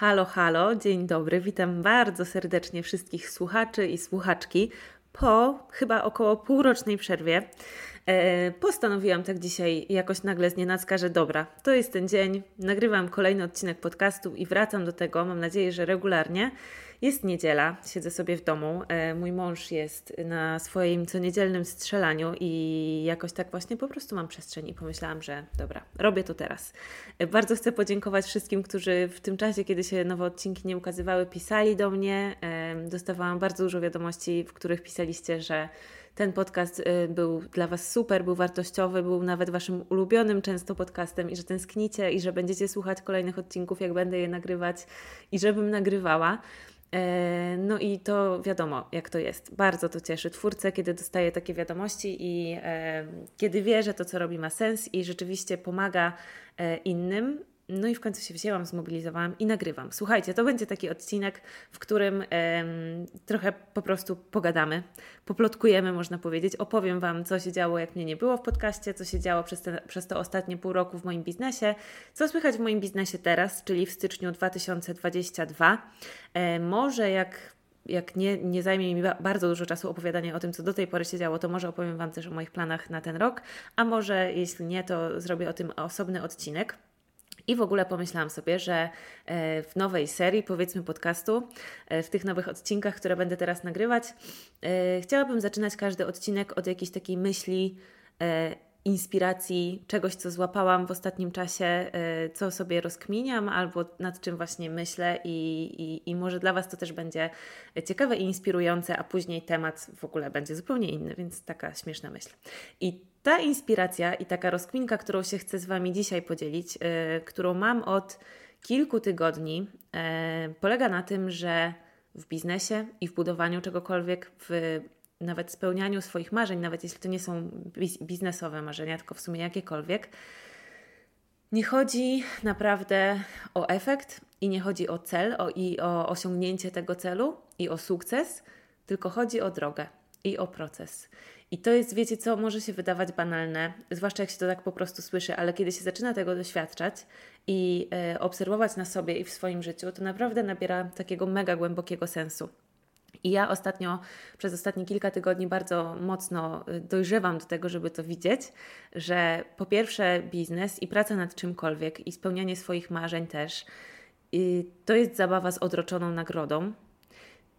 Halo, halo, dzień dobry. Witam bardzo serdecznie wszystkich słuchaczy i słuchaczki po chyba około półrocznej przerwie. E, postanowiłam tak dzisiaj jakoś nagle z nienacka, że dobra, to jest ten dzień, nagrywam kolejny odcinek podcastu i wracam do tego, mam nadzieję, że regularnie. Jest niedziela, siedzę sobie w domu. E, mój mąż jest na swoim co niedzielnym strzelaniu i jakoś tak właśnie po prostu mam przestrzeń i pomyślałam, że dobra, robię to teraz. E, bardzo chcę podziękować wszystkim, którzy w tym czasie, kiedy się nowe odcinki nie ukazywały, pisali do mnie. E, dostawałam bardzo dużo wiadomości, w których pisaliście, że ten podcast był dla Was super, był wartościowy, był nawet Waszym ulubionym często podcastem i że tęsknicie i że będziecie słuchać kolejnych odcinków, jak będę je nagrywać i żebym nagrywała. E, no i to wiadomo, jak to jest. Bardzo to cieszy twórcę, kiedy dostaje takie wiadomości i e, kiedy wie, że to, co robi, ma sens i rzeczywiście pomaga e, innym. No i w końcu się wzięłam, zmobilizowałam i nagrywam. Słuchajcie, to będzie taki odcinek, w którym trochę po prostu pogadamy, poplotkujemy, można powiedzieć. Opowiem Wam, co się działo, jak mnie nie było w podcaście, co się działo przez, te, przez to ostatnie pół roku w moim biznesie, co słychać w moim biznesie teraz, czyli w styczniu 2022. E, może jak jak nie, nie zajmie mi bardzo dużo czasu opowiadania o tym, co do tej pory się działo, to może opowiem Wam też o moich planach na ten rok, a może jeśli nie, to zrobię o tym osobny odcinek. I w ogóle pomyślałam sobie, że e, w nowej serii, powiedzmy podcastu, e, w tych nowych odcinkach, które będę teraz nagrywać, e, chciałabym zaczynać każdy odcinek od jakiejś takiej myśli, inspiracji, czegoś, co złapałam w ostatnim czasie, co sobie rozkminiam albo nad czym właśnie myślę i, i, i może dla Was to też będzie ciekawe i inspirujące, a później temat w ogóle będzie zupełnie inny, więc taka śmieszna myśl. I ta inspiracja i taka rozkminka, którą się chcę z Wami dzisiaj podzielić, yy, którą mam od kilku tygodni, yy, polega na tym, że w biznesie i w budowaniu czegokolwiek, w nawet spełnianiu swoich marzeń, nawet jeśli to nie są biznesowe marzenia, tylko w sumie jakiekolwiek, nie chodzi naprawdę o efekt i nie chodzi o cel o, i o osiągnięcie tego celu i o sukces, tylko chodzi o drogę i o proces. I to jest, wiecie co, może się wydawać banalne, zwłaszcza jak się to tak po prostu słyszy, ale kiedy się zaczyna tego doświadczać i e, obserwować na sobie i w swoim życiu, to naprawdę nabiera takiego mega głębokiego sensu. I ja ostatnio, przez ostatnie kilka tygodni bardzo mocno e, dojrzewam do tego, żeby to widzieć, że po pierwsze biznes i praca nad czymkolwiek i spełnianie swoich marzeń też, to jest zabawa z odroczoną nagrodą,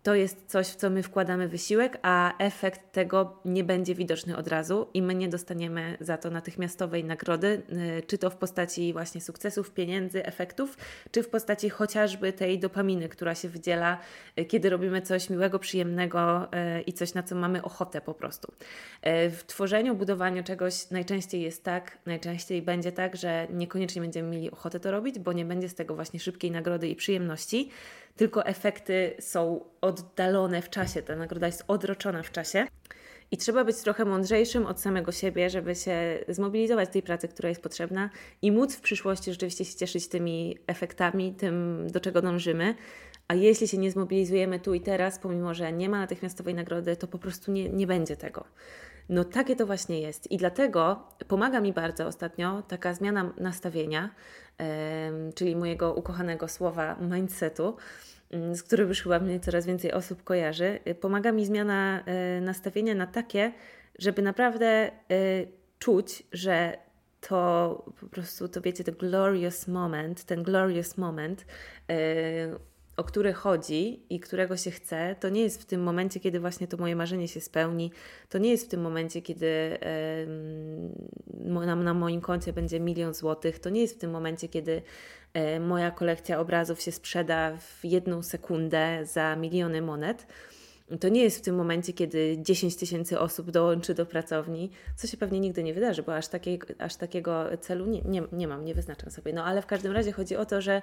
to jest coś, w co my wkładamy wysiłek, a efekt tego nie będzie widoczny od razu i my nie dostaniemy za to natychmiastowej nagrody, y, czy to w postaci właśnie sukcesów, pieniędzy, efektów, czy w postaci chociażby tej dopaminy, która się wydziela, y, kiedy robimy coś miłego, przyjemnego y, i coś, na co mamy ochotę po prostu. W tworzeniu, budowaniu czegoś najczęściej jest tak, najczęściej będzie tak, że niekoniecznie będziemy mieli ochotę to robić, bo nie będzie z tego właśnie szybkiej nagrody i przyjemności tylko efekty są oddalone w czasie, ta nagroda jest odroczona w czasie. I trzeba być trochę mądrzejszym od samego siebie, żeby się zmobilizować tej pracy, która jest potrzebna i móc w przyszłości rzeczywiście się cieszyć tymi efektami, tym, do czego dążymy. A jeśli się nie zmobilizujemy tu i teraz, pomimo że nie ma natychmiastowej nagrody, to po prostu nie, nie będzie tego. No takie to właśnie jest. I dlatego pomaga mi bardzo ostatnio taka zmiana nastawienia, czyli mojego ukochanego słowa mindsetu, mm, z którym już chyba mnie coraz więcej osób kojarzy. Pomaga mi zmiana e, nastawienia na takie, żeby naprawdę e, czuć, że to po prostu, to wiecie, ten glorious moment, ten glorious moment o który chodzi i którego się chce, to nie jest w tym momencie, kiedy właśnie to moje marzenie się spełni, to nie jest w tym momencie, kiedy na, na moim koncie będzie milion złotych, to nie jest w tym momencie, kiedy e, moja kolekcja obrazów się sprzeda w jedną sekundę za miliony monet. To nie jest w tym momencie, kiedy 10 tysięcy osób dołączy do pracowni, co się pewnie nigdy nie wydarzy, bo aż, takiej, aż takiego celu nie, nie, nie mam, nie wyznaczam sobie. No ale w każdym razie chodzi o to, że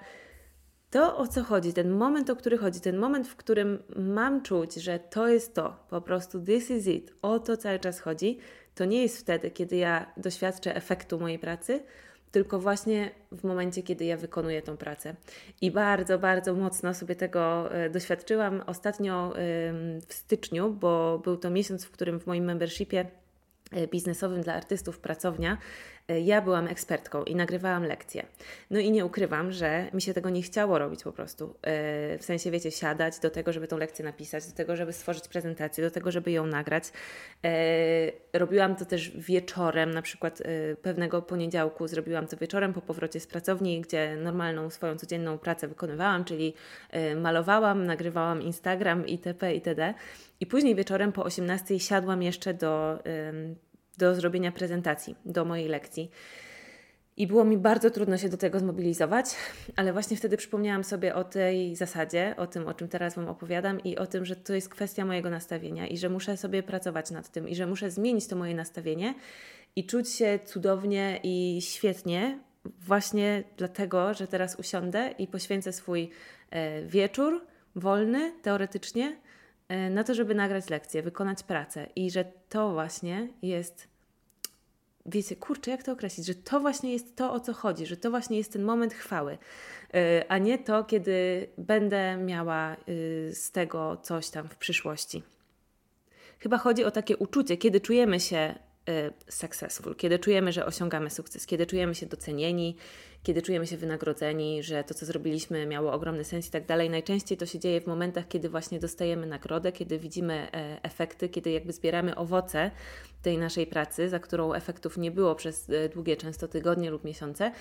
to, o co chodzi, ten moment, o który chodzi, ten moment, w którym mam czuć, że to jest to, po prostu this is it, o to cały czas chodzi, to nie jest wtedy, kiedy ja doświadczę efektu mojej pracy, tylko właśnie w momencie, kiedy ja wykonuję tą pracę. I bardzo, bardzo mocno sobie tego e, doświadczyłam ostatnio w styczniu, bo był to miesiąc, w którym w moim membershipie e, biznesowym dla artystów pracownia ja byłam ekspertką i nagrywałam lekcje. No i nie ukrywam, że mi się tego nie chciało robić po prostu. E, w sensie, wiecie, siadać do tego, żeby tą lekcję napisać, do tego, żeby stworzyć prezentację, do tego, żeby ją nagrać. Robiłam to też wieczorem, na przykład pewnego poniedziałku zrobiłam to wieczorem po powrocie z pracowni, gdzie normalną swoją codzienną pracę wykonywałam, czyli malowałam, nagrywałam Instagram itp. itd. I później wieczorem po 18 siadłam jeszcze do, do zrobienia prezentacji, do mojej lekcji. I było mi bardzo trudno się do tego zmobilizować, ale właśnie wtedy przypomniałam sobie o tej zasadzie, o tym, o czym teraz Wam opowiadam i o tym, że to jest kwestia mojego nastawienia i że muszę sobie pracować nad tym i że muszę zmienić to moje nastawienie i czuć się cudownie i świetnie właśnie dlatego, że teraz usiądę i poświęcę swój e, wieczór wolny, teoretycznie, E, na to, żeby nagrać lekcję, wykonać pracę i że to właśnie jest, wiecie, kurczę, jak to określić, że to właśnie jest to, o co chodzi, że to właśnie jest ten moment chwały, e, a nie to, kiedy będę miała y, z tego coś tam w przyszłości. Chyba chodzi o takie uczucie, kiedy czujemy się y, successful, kiedy czujemy, że osiągamy sukces, kiedy czujemy się docenieni, kiedy czujemy się wynagrodzeni, że to, co zrobiliśmy, miało ogromny sens i tak dalej. Najczęściej to się dzieje w momentach, kiedy właśnie dostajemy nagrodę, kiedy widzimy e, efekty, kiedy jakby zbieramy owoce tej naszej pracy, za którą efektów nie było przez e, długie, często tygodnie lub miesiące.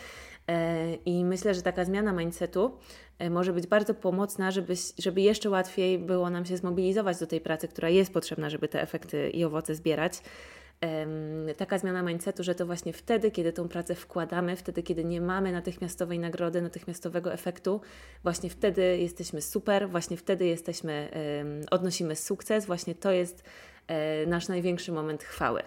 E, I myślę, że taka zmiana mindsetu może być bardzo pomocna, żeby, żeby jeszcze łatwiej było nam się zmobilizować do tej pracy, która jest potrzebna, żeby te efekty i owoce zbierać taka zmiana mindsetu, że to właśnie wtedy, kiedy tą pracę wkładamy, wtedy, kiedy nie mamy natychmiastowej nagrody, natychmiastowego efektu, właśnie wtedy jesteśmy super, właśnie wtedy jesteśmy, odnosimy sukces, właśnie to jest e, nasz największy moment chwały.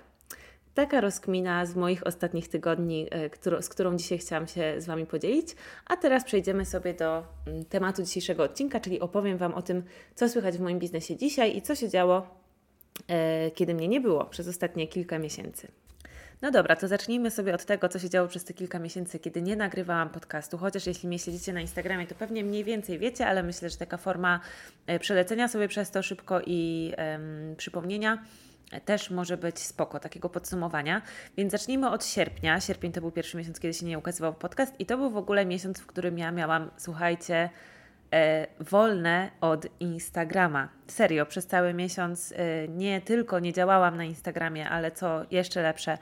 Taka rozkmina z moich ostatnich tygodni, e, z którą dzisiaj chciałam się z Wami podzielić. A teraz przejdziemy sobie do mm, tematu dzisiejszego odcinka, czyli opowiem Wam o tym, co słychać w moim biznesie dzisiaj i co się działo kiedy mnie nie było przez ostatnie kilka miesięcy. No dobra, to zacznijmy sobie od tego, co się działo przez te kilka miesięcy, kiedy nie nagrywałam podcastu. Chociaż jeśli mnie śledzicie na Instagramie, to pewnie mniej więcej wiecie, ale myślę, że taka forma e, przelecenia sobie przez to szybko i um, przypomnienia też może być spoko, takiego podsumowania. Więc zacznijmy od sierpnia. Sierpień to był pierwszy miesiąc, kiedy się nie ukazywał podcast i to był w ogóle miesiąc, w którym ja miałam, słuchajcie, e, wolne od Instagrama. Serio, przez cały miesiąc e, nie tylko nie działałam na Instagramie, ale co jeszcze lepsze,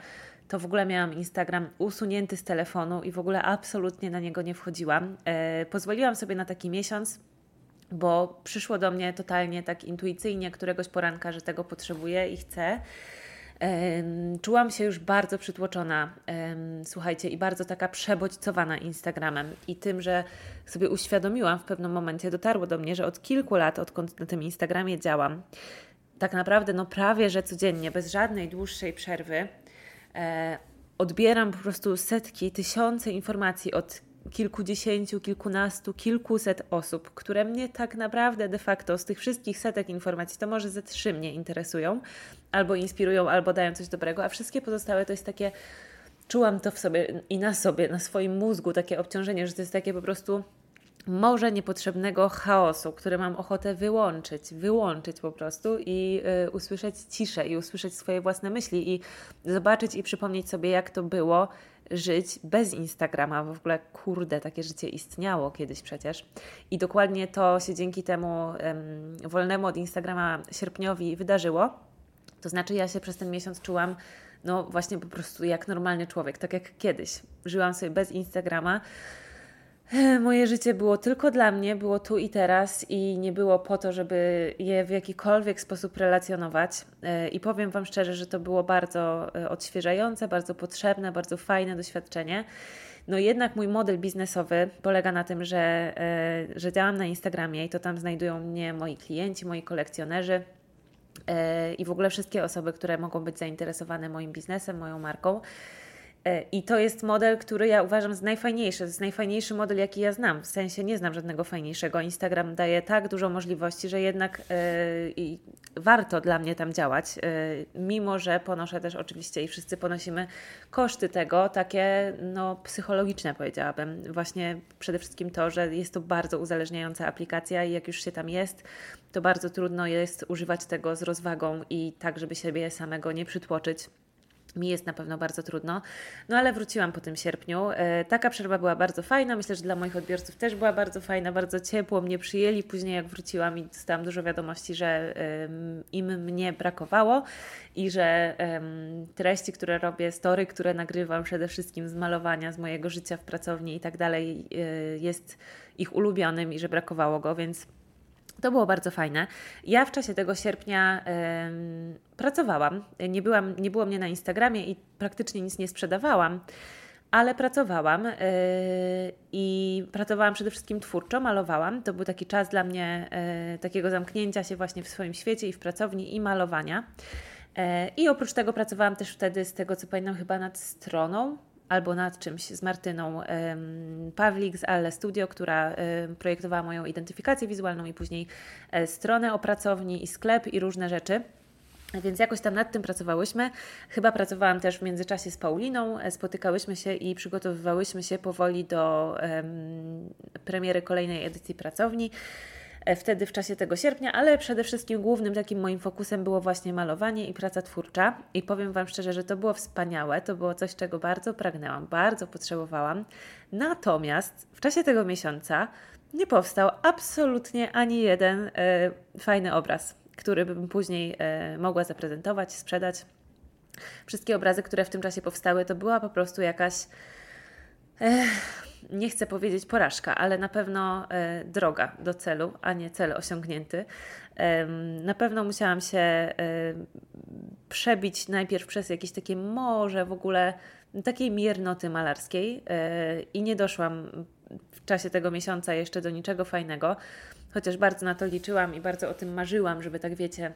to w ogóle miałam Instagram usunięty z telefonu i w ogóle absolutnie na niego nie wchodziłam. E, pozwoliłam sobie na taki miesiąc, bo przyszło do mnie totalnie tak intuicyjnie któregoś poranka, że tego potrzebuję i chcę. Czułam się już bardzo przytłoczona, słuchajcie, i bardzo taka przebodźcowana Instagramem i tym, że sobie uświadomiłam w pewnym momencie, dotarło do mnie, że od kilku lat, odkąd na tym Instagramie działam, tak naprawdę no prawie, że codziennie, bez żadnej dłuższej przerwy, e, odbieram po prostu setki, tysiące informacji od kilkudziesięciu, kilkunastu, kilkuset osób, które mnie tak naprawdę de facto z tych wszystkich setek informacji to może ze trzy mnie interesują, albo inspirują, albo dają coś dobrego, a wszystkie pozostałe to jest takie, czułam to w sobie i na sobie, na swoim mózgu, takie obciążenie, że to jest takie po prostu morze niepotrzebnego chaosu, który mam ochotę wyłączyć, wyłączyć po prostu i y, usłyszeć ciszę i usłyszeć swoje własne myśli i zobaczyć i przypomnieć sobie, jak to było żyć bez Instagrama. W ogóle, kurde, takie życie istniało kiedyś przecież. I dokładnie to się dzięki temu um, wolnemu od Instagrama sierpniowi wydarzyło. To znaczy, ja się przez ten miesiąc czułam, no właśnie po prostu jak normalny człowiek, tak jak kiedyś. Żyłam sobie bez Instagrama Moje życie było tylko dla mnie, było tu i teraz i nie było po to, żeby je w jakikolwiek sposób relacjonować. E, I powiem Wam szczerze, że to było bardzo e, odświeżające, bardzo potrzebne, bardzo fajne doświadczenie. No jednak mój model biznesowy polega na tym, że, e, że działam na Instagramie i to tam znajdują mnie moi klienci, moi kolekcjonerzy i w ogóle wszystkie osoby, które mogą być zainteresowane moim biznesem, moją marką. E, I to jest model, który ja uważam za najfajniejszy. To jest najfajniejszy model, jaki ja znam. W sensie nie znam żadnego fajniejszego. Instagram daje tak dużo możliwości, że jednak yy, warto dla mnie tam działać. Yy, mimo, że ponoszę też oczywiście i wszyscy ponosimy koszty tego, takie no, psychologiczne powiedziałabym. Właśnie przede wszystkim to, że jest to bardzo uzależniająca aplikacja i jak już się tam jest, to bardzo trudno jest używać tego z rozwagą i tak, żeby siebie samego nie przytłoczyć mi jest na pewno bardzo trudno. No ale wróciłam po tym sierpniu. E, taka przerwa była bardzo fajna. Myślę, że dla moich odbiorców też była bardzo fajna, bardzo ciepło mnie przyjęli. Później jak wróciłam i dostałam dużo wiadomości, że im mnie brakowało i że treści, które robię, story, które nagrywam przede wszystkim z malowania, z mojego życia w pracowni i tak dalej e, jest ich ulubionym i że brakowało go, więc to było bardzo fajne. Ja w czasie tego sierpnia pracowałam. Nie, byłam, nie było mnie na Instagramie i praktycznie nic nie sprzedawałam, ale pracowałam y, i pracowałam przede wszystkim twórczo, malowałam. To był taki czas dla mnie y, takiego zamknięcia się właśnie w swoim świecie i w pracowni i malowania. E, I oprócz tego pracowałam też wtedy, z tego co pamiętam, chyba nad stroną albo nad czymś z Martyną Pawlik z Alle Studio, która projektowała moją identyfikację wizualną i później e, stronę o pracowni i sklep i różne rzeczy. Więc jakoś tam nad tym pracowałyśmy. Chyba pracowałam też w międzyczasie z Pauliną. E, spotykałyśmy się i przygotowywałyśmy się powoli do um, premiery kolejnej edycji pracowni. E, wtedy w czasie tego sierpnia, ale przede wszystkim głównym takim moim fokusem było właśnie malowanie i praca twórcza. I powiem Wam szczerze, że to było wspaniałe, to było coś, czego bardzo pragnęłam, bardzo potrzebowałam. Natomiast w czasie tego miesiąca nie powstał absolutnie ani jeden e, fajny obraz, który bym później e, mogła zaprezentować, sprzedać. Wszystkie obrazy, które w tym czasie powstały, to była po prostu jakaś nie chcę powiedzieć porażka, ale na pewno e, droga do celu, a nie cel osiągnięty. Na pewno musiałam się e, przebić najpierw przez jakieś takie morze w ogóle takiej miernoty malarskiej e, i nie doszłam w czasie tego miesiąca jeszcze do niczego fajnego, chociaż bardzo na to liczyłam i bardzo o tym marzyłam, żeby tak wiecie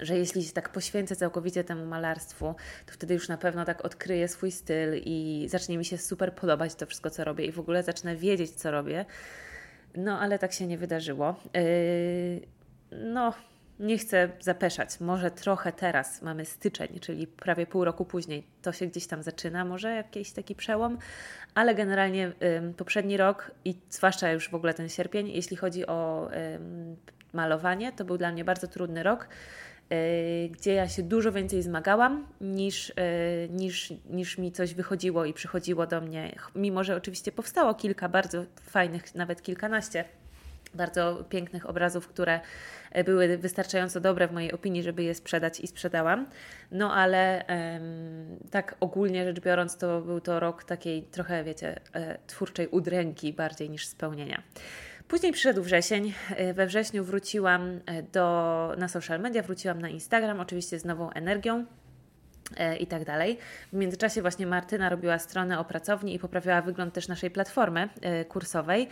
że jeśli się tak poświęcę całkowicie temu malarstwu, to wtedy już na pewno tak odkryję swój styl i zacznie mi się super podobać to wszystko, co robię i w ogóle zacznę wiedzieć, co robię. No, ale tak się nie wydarzyło. Yy, no, nie chcę zapeszać. Może trochę teraz mamy styczeń, czyli prawie pół roku później. To się gdzieś tam zaczyna, może jakiś taki przełom, ale generalnie yy, poprzedni rok i zwłaszcza już w ogóle ten sierpień, jeśli chodzi o yy, malowanie, to był dla mnie bardzo trudny rok. E, gdzie ja się dużo więcej zmagałam niż, e, niż, niż mi coś wychodziło i przychodziło do mnie. Mimo, że oczywiście powstało kilka bardzo fajnych, nawet kilkanaście bardzo pięknych obrazów, które e, były wystarczająco dobre w mojej opinii, żeby je sprzedać i sprzedałam. No ale tak ogólnie rzecz biorąc, to był to rok takiej trochę, wiecie, twórczej udręki bardziej niż spełnienia. Później przyszedł wrzesień. E, we wrześniu wróciłam e, do, na social media, wróciłam na Instagram, oczywiście z nową energią e, i tak dalej. W międzyczasie właśnie Martyna robiła stronę o pracowni i poprawiała wygląd też naszej platformy kursowej,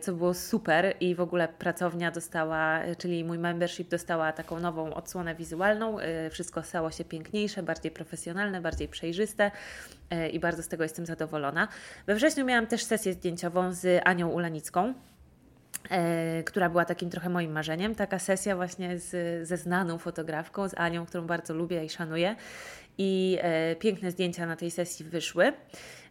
co było super i w ogóle pracownia dostała, czyli mój membership dostała taką nową odsłonę wizualną. Wszystko stało się piękniejsze, bardziej profesjonalne, bardziej przejrzyste i bardzo z tego jestem zadowolona. We wrześniu miałam też sesję zdjęciową z Anią Ulanicką która była takim trochę moim marzeniem. Taka sesja właśnie z, ze znaną fotografką, z Anią, którą bardzo lubię i szanuję. I e, piękne zdjęcia na tej sesji wyszły.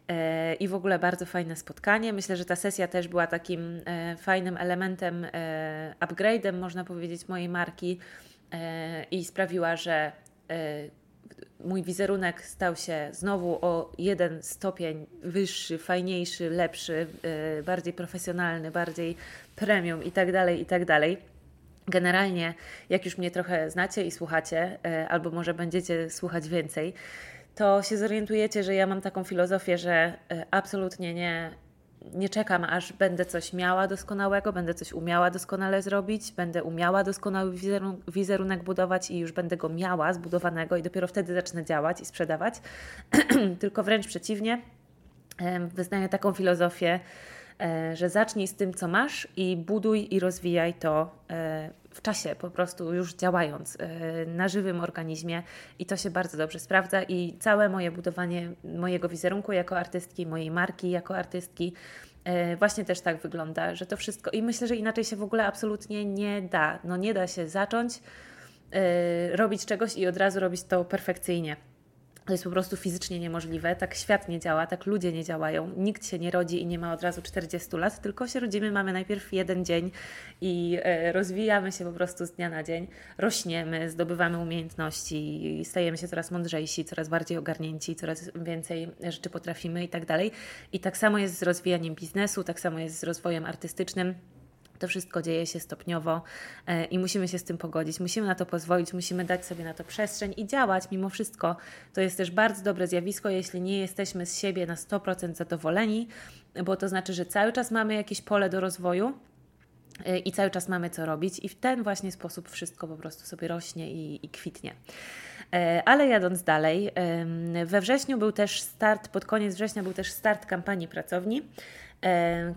E, I w ogóle bardzo fajne spotkanie. Myślę, że ta sesja też była takim e, fajnym elementem, e, upgrade'em, można powiedzieć, mojej marki e, i sprawiła, że mój wizerunek stał się znowu o jeden stopień wyższy, fajniejszy, lepszy, yy, bardziej profesjonalny, bardziej premium i tak dalej, i tak dalej. Generalnie, jak już mnie trochę znacie i słuchacie, yy, albo może będziecie słuchać więcej, to się zorientujecie, że ja mam taką filozofię, że yy, absolutnie nie nie czekam, aż będę coś miała doskonałego, będę coś umiała doskonale zrobić, będę umiała doskonały wizerunek budować i już będę go miała zbudowanego i dopiero wtedy zacznę działać i sprzedawać. Tylko wręcz przeciwnie, wyznaję taką filozofię, e, że zacznij z tym, co masz i buduj i rozwijaj to e, w czasie, po prostu już działając e, na żywym organizmie i to się bardzo dobrze sprawdza i całe moje budowanie mojego wizerunku jako artystki, mojej marki jako artystki e, właśnie też tak wygląda, że to wszystko i myślę, że inaczej się w ogóle absolutnie nie da. No nie da się zacząć e, robić czegoś i od razu robić to perfekcyjnie. To jest po prostu fizycznie niemożliwe. Tak świat nie działa, tak ludzie nie działają. Nikt się nie rodzi i nie ma od razu 40 lat, tylko się rodzimy, mamy najpierw jeden dzień i e, rozwijamy się po prostu z dnia na dzień. Rośniemy, zdobywamy umiejętności, stajemy się coraz mądrzejsi, coraz bardziej ogarnięci, coraz więcej rzeczy potrafimy i tak dalej. I tak samo jest z rozwijaniem biznesu, tak samo jest z rozwojem artystycznym. To wszystko dzieje się stopniowo e, i musimy się z tym pogodzić, musimy na to pozwolić, musimy dać sobie na to przestrzeń i działać mimo wszystko. To jest też bardzo dobre zjawisko, jeśli nie jesteśmy z siebie na 100% zadowoleni, bo to znaczy, że cały czas mamy jakieś pole do rozwoju e, i cały czas mamy co robić, i w ten właśnie sposób wszystko po prostu sobie rośnie i, i kwitnie. E, ale jadąc dalej, we wrześniu był też start, pod koniec września był też start kampanii pracowni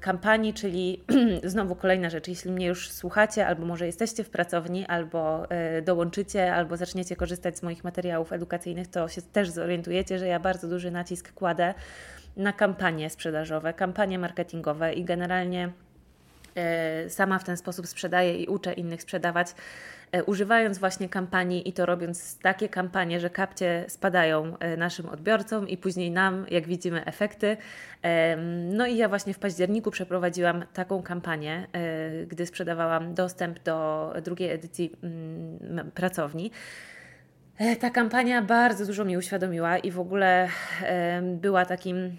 kampanii, czyli znowu kolejna rzecz, jeśli mnie już słuchacie, albo może jesteście w pracowni, albo e, dołączycie, albo zaczniecie korzystać z moich materiałów edukacyjnych, to się też zorientujecie, że ja bardzo duży nacisk kładę na kampanie sprzedażowe, kampanie marketingowe i generalnie sama w ten sposób sprzedaję i uczę innych sprzedawać E, używając właśnie kampanii i to robiąc takie kampanie, że kapcie spadają e, naszym odbiorcom i później nam, jak widzimy, efekty. No i ja właśnie w październiku przeprowadziłam taką kampanię, e, gdy sprzedawałam dostęp do drugiej edycji mm, pracowni. Ta kampania bardzo dużo mi uświadomiła i w ogóle była takim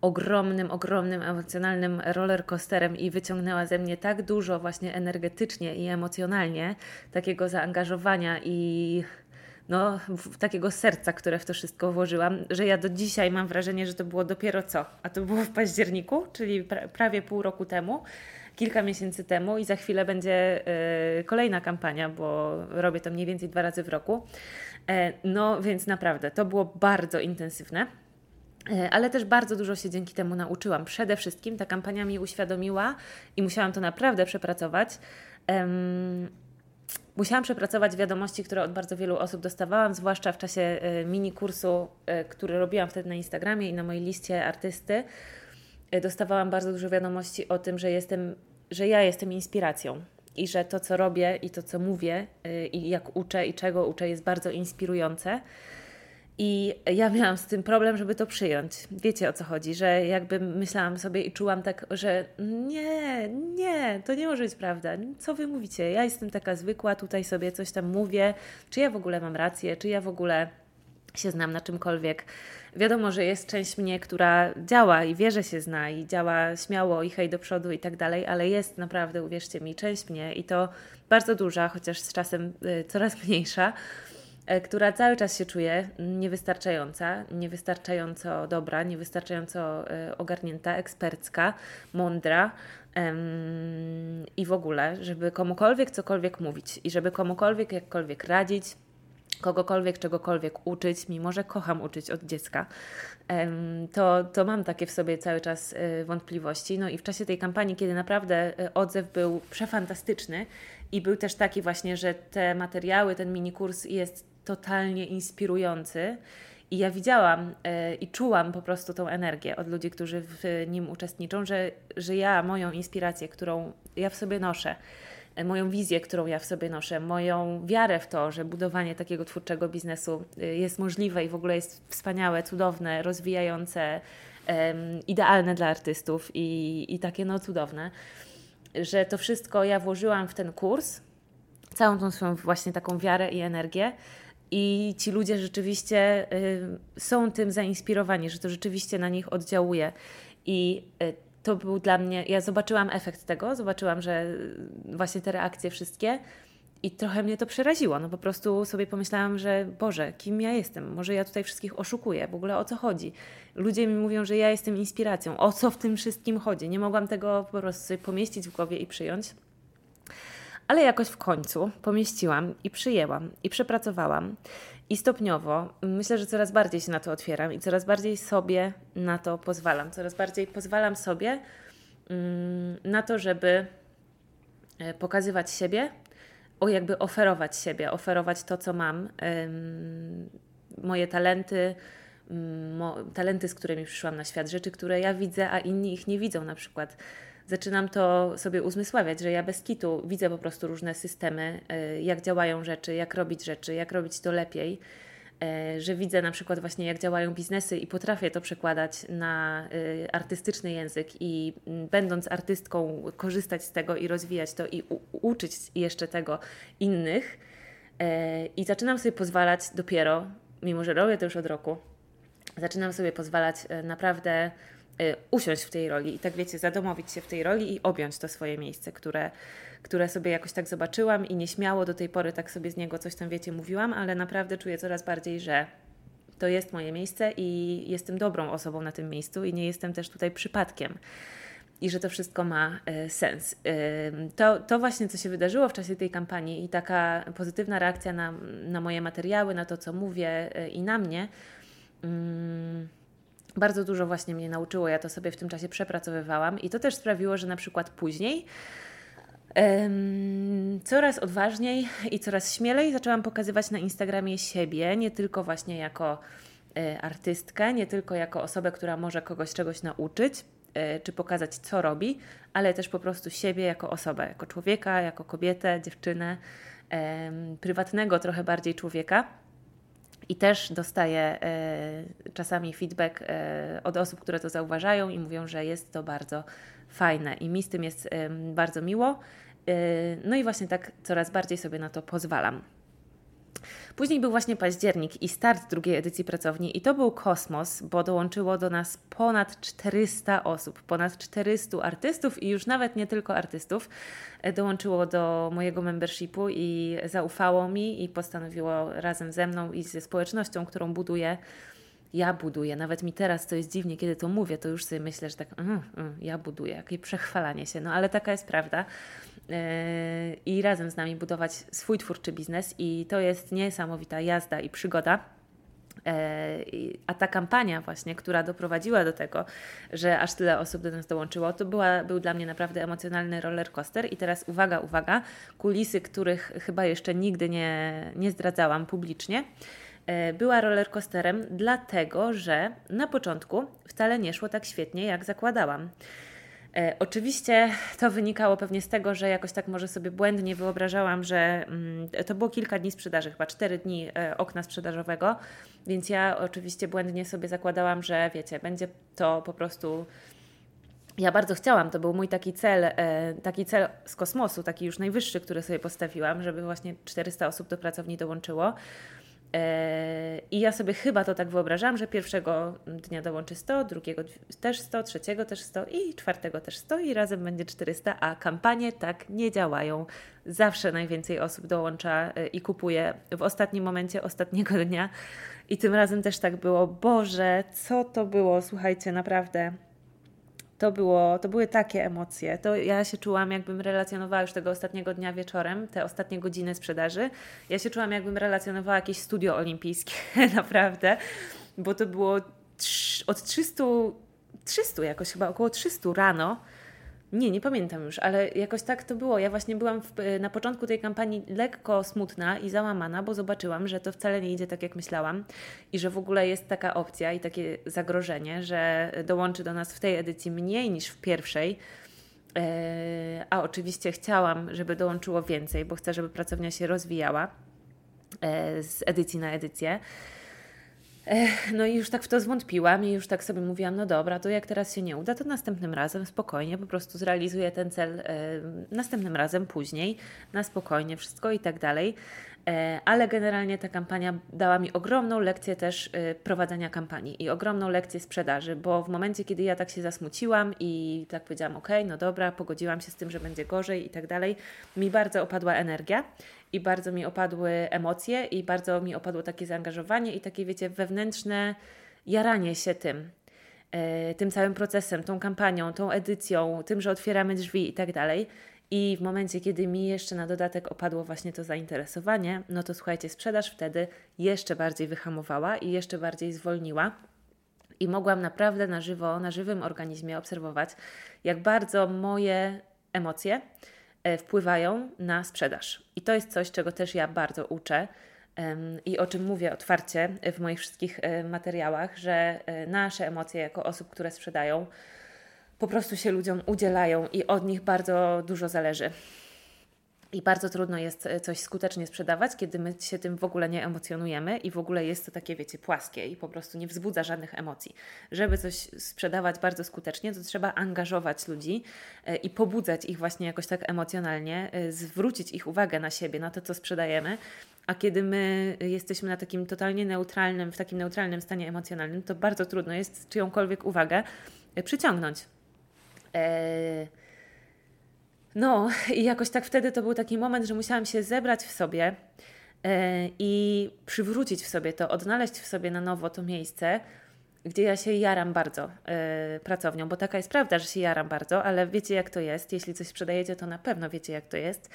ogromnym, ogromnym emocjonalnym rollercoasterem i wyciągnęła ze mnie tak dużo właśnie energetycznie i emocjonalnie takiego zaangażowania i no, takiego serca, które w to wszystko włożyłam, że ja do dzisiaj mam wrażenie, że to było dopiero co, a to było w październiku, czyli pra prawie pół roku temu, kilka miesięcy temu i za chwilę będzie y, kolejna kampania, bo robię to mniej więcej dwa razy w roku. E, no więc naprawdę to było bardzo intensywne. E, ale też bardzo dużo się dzięki temu nauczyłam. Przede wszystkim ta kampania mi uświadomiła i musiałam to naprawdę przepracować. Um, musiałam przepracować wiadomości, które od bardzo wielu osób dostawałam, zwłaszcza w czasie e, mini kursu, e, który robiłam wtedy na Instagramie i na mojej liście artysty. Dostawałam bardzo dużo wiadomości o tym, że jestem, że ja jestem inspiracją i że to, co robię i to, co mówię i jak uczę i czego uczę, jest bardzo inspirujące. I ja miałam z tym problem, żeby to przyjąć. Wiecie o co chodzi, że jakby myślałam sobie i czułam tak, że nie, nie, to nie może być prawda. Co wy mówicie? Ja jestem taka zwykła, tutaj sobie coś tam mówię. Czy ja w ogóle mam rację? Czy ja w ogóle się znam na czymkolwiek? Wiadomo, że jest część mnie, która działa i wie, że się zna i działa śmiało i hej do przodu i tak dalej, ale jest naprawdę, uwierzcie mi, część mnie i to bardzo duża, chociaż z czasem y, coraz mniejsza która cały czas się czuje niewystarczająca, niewystarczająco dobra, niewystarczająco e, ogarnięta, ekspercka, mądra i w ogóle, żeby komukolwiek cokolwiek mówić i żeby komukolwiek jakkolwiek radzić, kogokolwiek czegokolwiek uczyć, mimo że kocham uczyć od dziecka, to, to mam takie w sobie cały czas e, wątpliwości. No i w czasie tej kampanii, kiedy naprawdę odzew był przefantastyczny i był też taki właśnie, że te materiały, ten mini kurs jest totalnie inspirujący. I ja widziałam e, i czułam po prostu tą energię od ludzi, którzy w nim uczestniczą, że, że ja moją inspirację, którą ja w sobie noszę, e, moją wizję, którą ja w sobie noszę, moją wiarę w to, że budowanie takiego twórczego biznesu e, jest możliwe i w ogóle jest wspaniałe, cudowne, rozwijające, idealne dla artystów i, i takie no cudowne, że to wszystko ja włożyłam w ten kurs, całą tą swoją właśnie taką wiarę i energię i ci ludzie rzeczywiście y, są tym zainspirowani, że to rzeczywiście na nich oddziałuje. I y, to był dla mnie, ja zobaczyłam efekt tego, zobaczyłam, że właśnie te reakcje wszystkie i trochę mnie to przeraziło. No po prostu sobie pomyślałam, że Boże, kim ja jestem? Może ja tutaj wszystkich oszukuję? W ogóle o co chodzi? Ludzie mi mówią, że ja jestem inspiracją. O co w tym wszystkim chodzi? Nie mogłam tego po prostu pomieścić w głowie i przyjąć. Ale jakoś w końcu pomieściłam i przyjęłam i przepracowałam. I stopniowo myślę, że coraz bardziej się na to otwieram i coraz bardziej sobie na to pozwalam. Coraz bardziej pozwalam sobie mm, na to, żeby e, pokazywać siebie, o jakby oferować siebie, oferować to, co mam, moje talenty, mm, talenty, z którymi przyszłam na świat, rzeczy, które ja widzę, a inni ich nie widzą, na przykład zaczynam to sobie uzmysławiać, że ja bez kitu widzę po prostu różne systemy, y, jak działają rzeczy, jak robić rzeczy, jak robić to lepiej. E, że widzę na przykład właśnie jak działają biznesy i potrafię to przekładać na y, artystyczny język i będąc artystką korzystać z tego i rozwijać to i uczyć jeszcze tego innych e, i zaczynam sobie pozwalać dopiero, mimo że robię to już od roku, zaczynam sobie pozwalać e, naprawdę usiąść w tej roli i tak wiecie, zadomowić się w tej roli i objąć to swoje miejsce, które które sobie jakoś tak zobaczyłam i nieśmiało do tej pory tak sobie z niego coś tam, wiecie, mówiłam, ale naprawdę czuję coraz bardziej, że to jest moje miejsce i jestem dobrą osobą na tym miejscu i nie jestem też tutaj przypadkiem. I że to wszystko ma e, sens. To, to właśnie, co się wydarzyło w czasie tej kampanii i taka pozytywna reakcja na, na moje materiały, na to, co mówię e, i na mnie, bardzo dużo właśnie mnie nauczyło. Ja to sobie w tym czasie przepracowywałam i to też sprawiło, że na przykład później Coraz odważniej i coraz śmielej zaczęłam pokazywać na Instagramie siebie, nie tylko właśnie jako e, artystkę, nie tylko jako osobę, która może kogoś czegoś nauczyć, e, czy pokazać, co robi, ale też po prostu siebie jako osobę, jako człowieka, jako kobietę, dziewczynę, prywatnego trochę bardziej człowieka. I też dostaję e, czasami feedback od osób, które to zauważają i mówią, że jest to bardzo fajne i mi z tym jest bardzo miło. Y, no i właśnie tak coraz bardziej sobie na to pozwalam. Później był właśnie październik i start drugiej edycji pracowni, i to był kosmos, bo dołączyło do nas ponad 400 osób, ponad 400 artystów i już nawet nie tylko artystów. E, dołączyło do mojego membershipu i zaufało mi i postanowiło razem ze mną i ze społecznością, którą buduję, ja buduję. Nawet mi teraz to jest dziwnie, kiedy to mówię, to już sobie myślę, że tak, mm, mm, ja buduję, jakie przechwalanie się. No ale taka jest prawda. Yy, I razem z nami budować swój twórczy biznes, i to jest niesamowita jazda i przygoda. Yy, a ta kampania, właśnie, która doprowadziła do tego, że aż tyle osób do nas dołączyło, to była, był dla mnie naprawdę emocjonalny roller coaster. I teraz uwaga, uwaga, kulisy, których chyba jeszcze nigdy nie, nie zdradzałam publicznie. E, była rollercoasterem, dlatego że na początku wcale nie szło tak świetnie, jak zakładałam. E, oczywiście to wynikało pewnie z tego, że jakoś tak może sobie błędnie wyobrażałam, że mm, to było kilka dni sprzedaży, chyba cztery dni e, okna sprzedażowego, więc ja oczywiście błędnie sobie zakładałam, że wiecie, będzie to po prostu. Ja bardzo chciałam, to był mój taki cel, e, taki cel z kosmosu, taki już najwyższy, który sobie postawiłam, żeby właśnie 400 osób do pracowni dołączyło. I ja sobie chyba to tak wyobrażam, że pierwszego dnia dołączy 100, drugiego też 100, trzeciego też 100 i czwartego też 100 i razem będzie 400, a kampanie tak nie działają. Zawsze najwięcej osób dołącza e, i kupuje w ostatnim momencie ostatniego dnia. I tym razem też tak było. Boże, co to było? Słuchajcie, naprawdę to, było, to były takie emocje. To ja się czułam, jakbym relacjonowała już tego ostatniego dnia wieczorem, te ostatnie godziny sprzedaży. Ja się czułam, jakbym relacjonowała jakieś studio olimpijskie, naprawdę, bo to było od 300, 300 jakoś chyba, około 300 rano nie, nie pamiętam już, ale jakoś tak to było. Ja właśnie byłam w, na początku tej kampanii lekko smutna i załamana, bo zobaczyłam, że to wcale nie idzie tak, jak myślałam i że w ogóle jest taka opcja i takie zagrożenie, że dołączy do nas w tej edycji mniej niż w pierwszej. E, a oczywiście chciałam, żeby dołączyło więcej, bo chcę, żeby pracownia się rozwijała e, z edycji na edycję. No i już tak w to zwątpiłam i już tak sobie mówiłam, no dobra, to jak teraz się nie uda, to następnym razem spokojnie po prostu zrealizuję ten cel następnym razem, później, na spokojnie wszystko i tak dalej. E, ale generalnie ta kampania dała mi ogromną lekcję też e, prowadzenia kampanii i ogromną lekcję sprzedaży, bo w momencie, kiedy ja tak się zasmuciłam i tak powiedziałam, ok, no dobra, pogodziłam się z tym, że będzie gorzej i tak dalej, mi bardzo opadła energia i bardzo mi opadły emocje i bardzo mi opadło takie zaangażowanie i takie, wiecie, wewnętrzne jaranie się tym, e, tym całym procesem, tą kampanią, tą edycją, tym, że otwieramy drzwi i tak dalej. I w momencie, kiedy mi jeszcze na dodatek opadło właśnie to zainteresowanie, no to słuchajcie, sprzedaż wtedy jeszcze bardziej wyhamowała i jeszcze bardziej zwolniła. I mogłam naprawdę na żywo, na żywym organizmie obserwować, jak bardzo moje emocje wpływają na sprzedaż. I to jest coś, czego też ja bardzo uczę i o czym mówię otwarcie w moich wszystkich e, materiałach, że e, nasze emocje jako osób, które sprzedają, po prostu się ludziom udzielają i od nich bardzo dużo zależy. I bardzo trudno jest e, coś skutecznie sprzedawać, kiedy my się tym w ogóle nie emocjonujemy i w ogóle jest to takie, wiecie, płaskie i po prostu nie wzbudza żadnych emocji. Żeby coś sprzedawać bardzo skutecznie, to trzeba angażować ludzi e, i pobudzać ich właśnie jakoś tak emocjonalnie, e, zwrócić ich uwagę na siebie, na to, co sprzedajemy. A kiedy my jesteśmy na takim totalnie neutralnym, w takim neutralnym stanie emocjonalnym, to bardzo trudno jest czyjąkolwiek uwagę przyciągnąć. Eee no i jakoś tak wtedy to był taki moment, że musiałam się zebrać w sobie e, i przywrócić w sobie to, odnaleźć w sobie na nowo to miejsce, gdzie ja się jaram bardzo e, pracownią, bo taka jest prawda, że się jaram bardzo, ale wiecie jak to jest. Jeśli coś sprzedajecie, to na pewno wiecie jak to jest.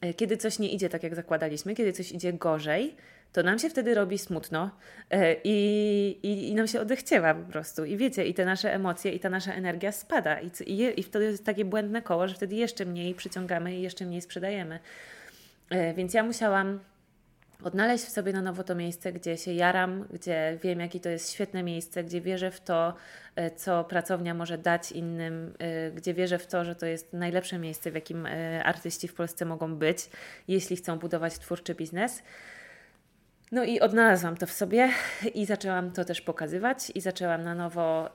E, kiedy coś nie idzie tak, jak zakładaliśmy, kiedy coś idzie gorzej, to nam się wtedy robi smutno e, i, i, i nam się odechciewa po prostu. I wiecie, i te nasze emocje, i ta nasza energia spada. I, i, i wtedy jest takie błędne koło, że wtedy jeszcze mniej przyciągamy i jeszcze mniej sprzedajemy. E, więc ja musiałam odnaleźć w sobie na nowo to miejsce, gdzie się jaram, gdzie wiem, jakie to jest świetne miejsce, gdzie wierzę w to, e, co pracownia może dać innym, gdzie wierzę w to, że to jest najlepsze miejsce, w jakim artyści w Polsce mogą być, jeśli chcą budować twórczy biznes. No i odnalazłam to w sobie i zaczęłam to też pokazywać i zaczęłam na nowo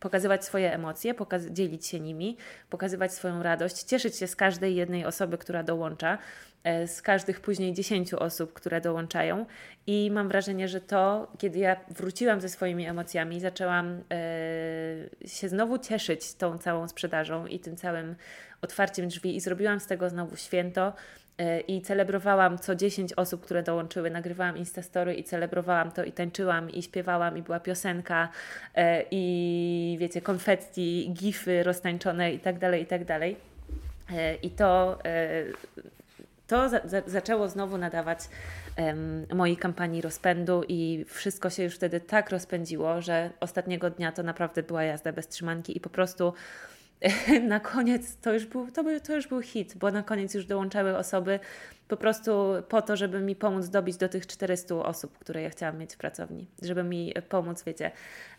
pokazywać swoje emocje, dzielić się nimi, pokazywać swoją radość, cieszyć się z każdej jednej osoby, która dołącza, e, z każdych później dziesięciu osób, które dołączają. I mam wrażenie, że to, kiedy ja wróciłam ze swoimi emocjami, zaczęłam e, się znowu cieszyć tą całą sprzedażą i tym całym otwarciem drzwi i zrobiłam z tego znowu święto i celebrowałam co 10 osób, które dołączyły, nagrywałam Instastory i celebrowałam to i tańczyłam i śpiewałam i była piosenka e, i wiecie, konfetti, gify roztańczone i tak dalej, i tak dalej. E, I to, to za, za, zaczęło znowu nadawać um, mojej kampanii rozpędu i wszystko się już wtedy tak rozpędziło, że ostatniego dnia to naprawdę była jazda bez trzymanki i po prostu na koniec to już, był, to, był, to już był hit, bo na koniec już dołączały osoby po prostu po to, żeby mi pomóc dobić do tych 400 osób, które ja chciałam mieć w pracowni, żeby mi pomóc, wiecie,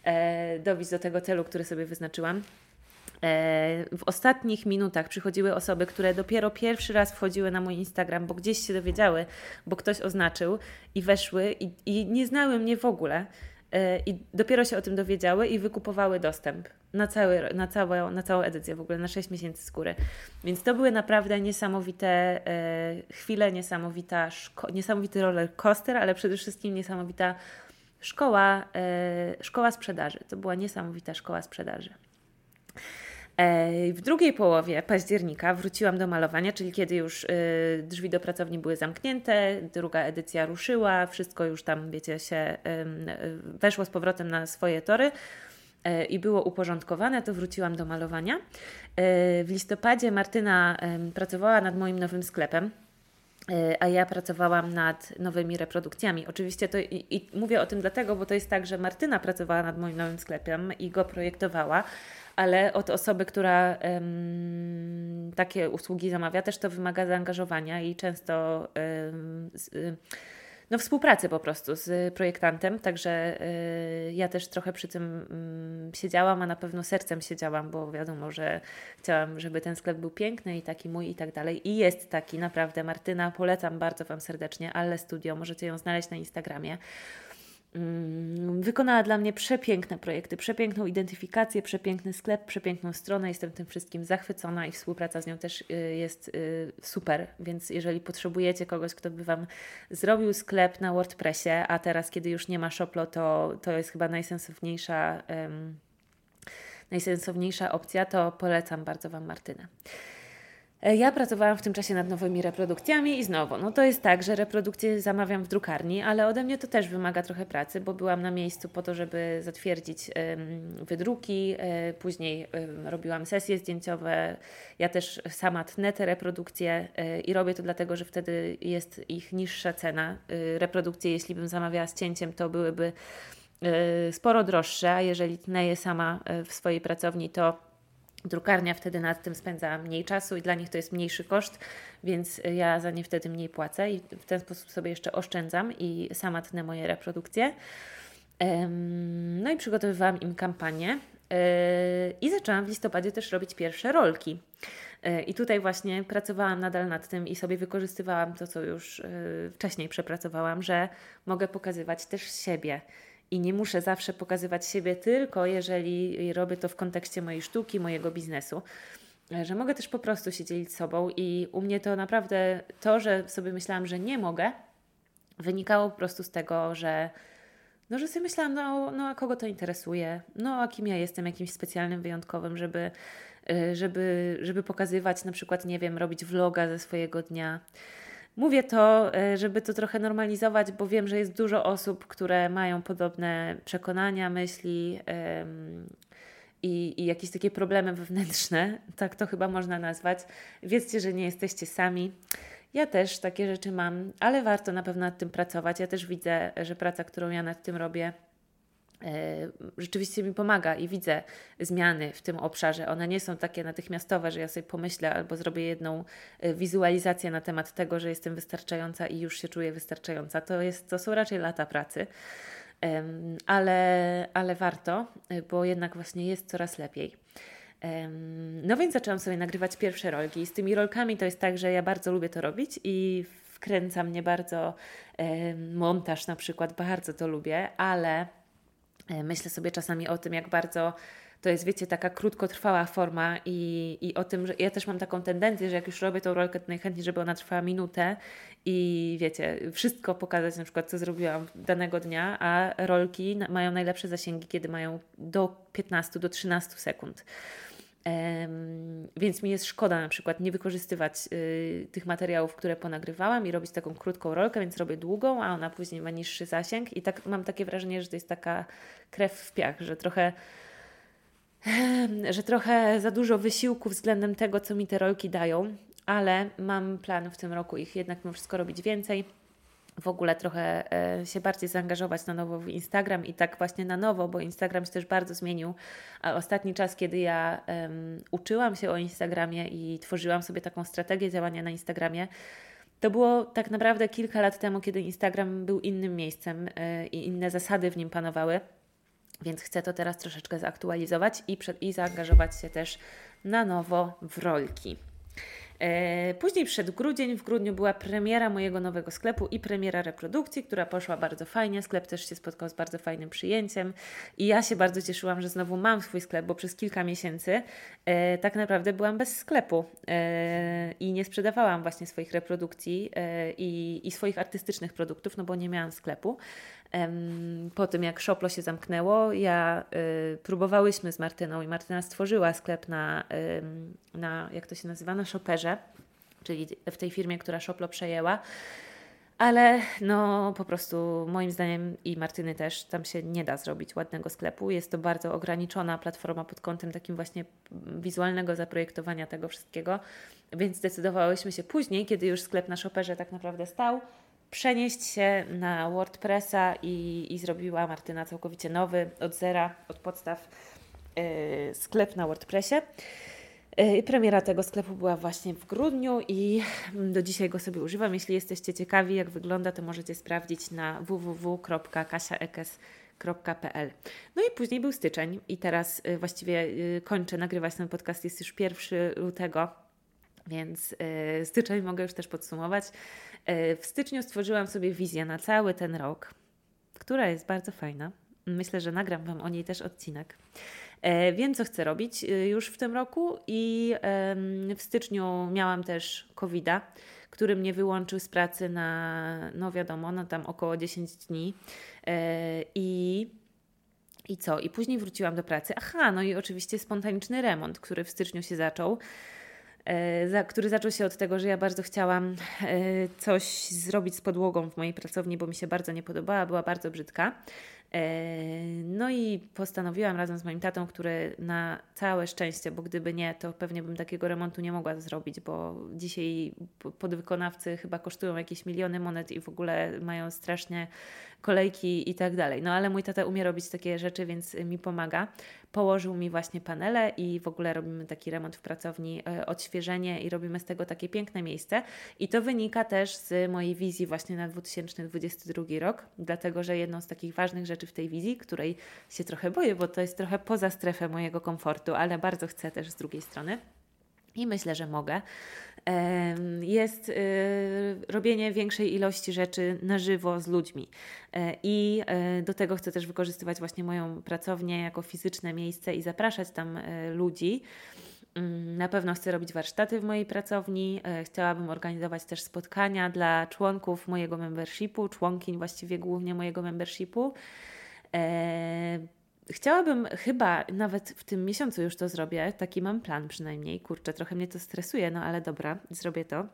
e, dobić do tego celu, który sobie wyznaczyłam. E, w ostatnich minutach przychodziły osoby, które dopiero pierwszy raz wchodziły na mój Instagram, bo gdzieś się dowiedziały, bo ktoś oznaczył i weszły i, i nie znały mnie w ogóle. E, I dopiero się o tym dowiedziały i wykupowały dostęp na, cały, na, całą, na całą edycję, w ogóle na 6 miesięcy skóry. Więc to były naprawdę niesamowite e, chwile, niesamowita szko- niesamowity roller coaster, ale przede wszystkim niesamowita szkoła, e, szkoła sprzedaży. To była niesamowita szkoła sprzedaży. W drugiej połowie października wróciłam do malowania, czyli kiedy już e, drzwi do pracowni były zamknięte, druga edycja ruszyła, wszystko już tam, wiecie, się weszło z powrotem na swoje tory e, i było uporządkowane, to wróciłam do malowania. W listopadzie Martyna pracowała nad moim nowym sklepem. A ja pracowałam nad nowymi reprodukcjami. Oczywiście to i, i mówię o tym dlatego, bo to jest tak, że Martyna pracowała nad moim nowym sklepem i go projektowała, ale od osoby, która um, takie usługi zamawia, też to wymaga zaangażowania i często um, z, no, współpracy po prostu z projektantem, także y, ja też trochę przy tym y, siedziałam, a na pewno sercem siedziałam, bo wiadomo, że chciałam, żeby ten sklep był piękny i taki mój i tak dalej. I jest taki, naprawdę. Martyna, polecam bardzo Wam serdecznie, ale studio, możecie ją znaleźć na Instagramie. Mm, wykonała dla mnie przepiękne projekty, przepiękną identyfikację, przepiękny sklep, przepiękną stronę. Jestem tym wszystkim zachwycona i współpraca z nią też y, jest y, super. Więc jeżeli potrzebujecie kogoś, kto by Wam zrobił sklep na WordPressie, a teraz, kiedy już nie ma Shoplo, to, to jest chyba najsensowniejsza, um, najsensowniejsza opcja, to polecam bardzo Wam Martynę. E, ja pracowałam w tym czasie nad nowymi reprodukcjami i znowu, no to jest tak, że reprodukcje zamawiam w drukarni, ale ode mnie to też wymaga trochę pracy, bo byłam na miejscu po to, żeby zatwierdzić wydruki, yy, później robiłam sesje zdjęciowe, ja też sama tnę te reprodukcje yy, i robię to dlatego, że wtedy jest ich niższa cena. reprodukcje, jeśli bym zamawiała z cięciem, to byłyby sporo droższe, a jeżeli tnę je sama w swojej pracowni, to Drukarnia wtedy nad tym spędza mniej czasu i dla nich to jest mniejszy koszt, więc ja za nie wtedy mniej płacę i w ten sposób sobie jeszcze oszczędzam i sama tnę moje reprodukcje. No i przygotowywałam im kampanię I zaczęłam w listopadzie też robić pierwsze rolki. I tutaj właśnie pracowałam nadal nad tym i sobie wykorzystywałam to, co już wcześniej przepracowałam, że mogę pokazywać też siebie. I nie muszę zawsze pokazywać siebie tylko, jeżeli robię to w kontekście mojej sztuki, mojego biznesu. Że mogę też po prostu się dzielić sobą, i u mnie to naprawdę to, że sobie myślałam, że nie mogę, wynikało po prostu z tego, że no, że sobie myślałam, no, no a kogo to interesuje, no a kim ja jestem, jakimś specjalnym, wyjątkowym, żeby, y, żeby, żeby pokazywać, na przykład, nie wiem, robić vloga ze swojego dnia. Mówię to, y, żeby to trochę normalizować, bo wiem, że jest dużo osób, które mają podobne przekonania, myśli i, i jakieś takie problemy wewnętrzne, tak to chyba można nazwać. Wiedzcie, że nie jesteście sami. Ja też takie rzeczy mam, ale warto na pewno nad tym pracować. Ja też widzę, że praca, którą ja nad tym robię, e, rzeczywiście mi pomaga i widzę zmiany w tym obszarze. One nie są takie natychmiastowe, że ja sobie pomyślę albo zrobię jedną e, wizualizację na temat tego, że jestem wystarczająca i już się czuję wystarczająca. To, jest, to są raczej lata pracy. Ale, ale warto, e, bo jednak właśnie jest coraz lepiej. No więc zaczęłam sobie nagrywać pierwsze rolki. Z tymi rolkami to jest tak, że ja bardzo lubię to robić i wkręca mnie bardzo montaż na przykład, bardzo to lubię, ale e, myślę sobie czasami o tym, jak bardzo to jest, wiecie, taka krótkotrwała forma i, i o tym, że ja też mam taką tendencję, że jak już robię tą rolkę, to najchętniej, żeby ona trwała minutę i wiecie, wszystko pokazać na przykład, co zrobiłam danego dnia, a rolki mają najlepsze zasięgi, kiedy mają do 15, do 13 sekund. Więc mi jest szkoda na przykład nie wykorzystywać y, tych materiałów, które ponagrywałam i robić taką krótką rolkę, więc robię długą, a ona później ma niższy zasięg. I tak mam takie wrażenie, że to jest taka krew w piach, że trochę że trochę za dużo wysiłku względem tego, co mi te rolki dają, ale mam plan w tym roku ich jednak mimo wszystko robić więcej w ogóle trochę e, się bardziej zaangażować na nowo w Instagram i tak właśnie na nowo, bo Instagram się też bardzo zmienił. A ostatni czas, kiedy ja um, uczyłam się o Instagramie i tworzyłam sobie taką strategię działania na Instagramie, to było tak naprawdę kilka lat temu, kiedy Instagram był innym miejscem yy, i inne zasady w nim panowały. Więc chcę to teraz troszeczkę zaktualizować i, przed, i zaangażować się też na nowo w rolki. E, później przed grudzień, w grudniu była premiera mojego nowego sklepu i premiera reprodukcji, która poszła bardzo fajnie. Sklep też się spotkał z bardzo fajnym przyjęciem i ja się bardzo cieszyłam, że znowu mam swój sklep, bo przez kilka miesięcy e, tak naprawdę byłam bez sklepu e, i nie sprzedawałam właśnie swoich reprodukcji e, i, i swoich artystycznych produktów, no bo nie miałam sklepu. Po tym jak Szoplo się zamknęło, ja y, próbowałyśmy z Martyną i Martyna stworzyła sklep na, y, na jak to się nazywa, na Shopperze, czyli w tej firmie, która Szoplo przejęła. Ale no po prostu moim zdaniem i Martyny też tam się nie da zrobić ładnego sklepu. Jest to bardzo ograniczona platforma pod kątem takim właśnie wizualnego zaprojektowania tego wszystkiego. Więc zdecydowałyśmy się później, kiedy już sklep na Shopperze tak naprawdę stał, przenieść się na WordPressa i, i zrobiła Martyna całkowicie nowy, od zera, od podstaw yy, sklep na WordPressie. Yy, premiera tego sklepu była właśnie w grudniu i do dzisiaj go sobie używam. Jeśli jesteście ciekawi, jak wygląda, to możecie sprawdzić na www.kasiaekes.pl. No i później był styczeń i teraz yy, właściwie yy, kończę nagrywać ten podcast. Jest już 1 lutego, więc yy, styczeń mogę już też podsumować. E, w styczniu stworzyłam sobie wizję na cały ten rok, która jest bardzo fajna. Myślę, że nagram Wam o niej też odcinek. E, wiem, co chcę robić e, już w tym roku i w styczniu miałam też covid który mnie wyłączył z pracy na, no wiadomo, no tam około 10 dni. I i co? I później wróciłam do pracy. Aha, no i oczywiście spontaniczny remont, który w styczniu się zaczął. E, za, który zaczął się od tego, że ja bardzo chciałam e, coś zrobić z podłogą w mojej pracowni, bo mi się bardzo nie podobała, była bardzo brzydka. E, no i postanowiłam razem z moim tatą, który na całe szczęście, bo gdyby nie, to pewnie bym takiego remontu nie mogła zrobić, bo dzisiaj podwykonawcy chyba kosztują jakieś miliony monet i w ogóle mają strasznie kolejki i tak dalej. No ale mój tata umie robić takie rzeczy, więc mi pomaga. Położył mi właśnie panele i w ogóle robimy taki remont w pracowni, e, odświeżenie i robimy z tego takie piękne miejsce. I to wynika też z mojej wizji właśnie na 2022 rok, dlatego że jedną z takich ważnych rzeczy, rzeczy w tej wizji, której się trochę boję, bo to jest trochę poza strefę mojego komfortu, ale bardzo chcę też z drugiej strony. I myślę, że mogę. Jest y, robienie większej ilości rzeczy na żywo z ludźmi. E, I e, do tego chcę też wykorzystywać właśnie moją pracownię jako fizyczne miejsce i zapraszać tam e, ludzi. Mm, na pewno chcę robić warsztaty w mojej pracowni. Chciałabym organizować też spotkania dla członków mojego membershipu, członkiń właściwie głównie mojego membershipu. Chciałabym chyba nawet w tym miesiącu już to zrobię. Taki mam plan przynajmniej. Kurczę, trochę mnie to stresuje, no ale dobra, zrobię to.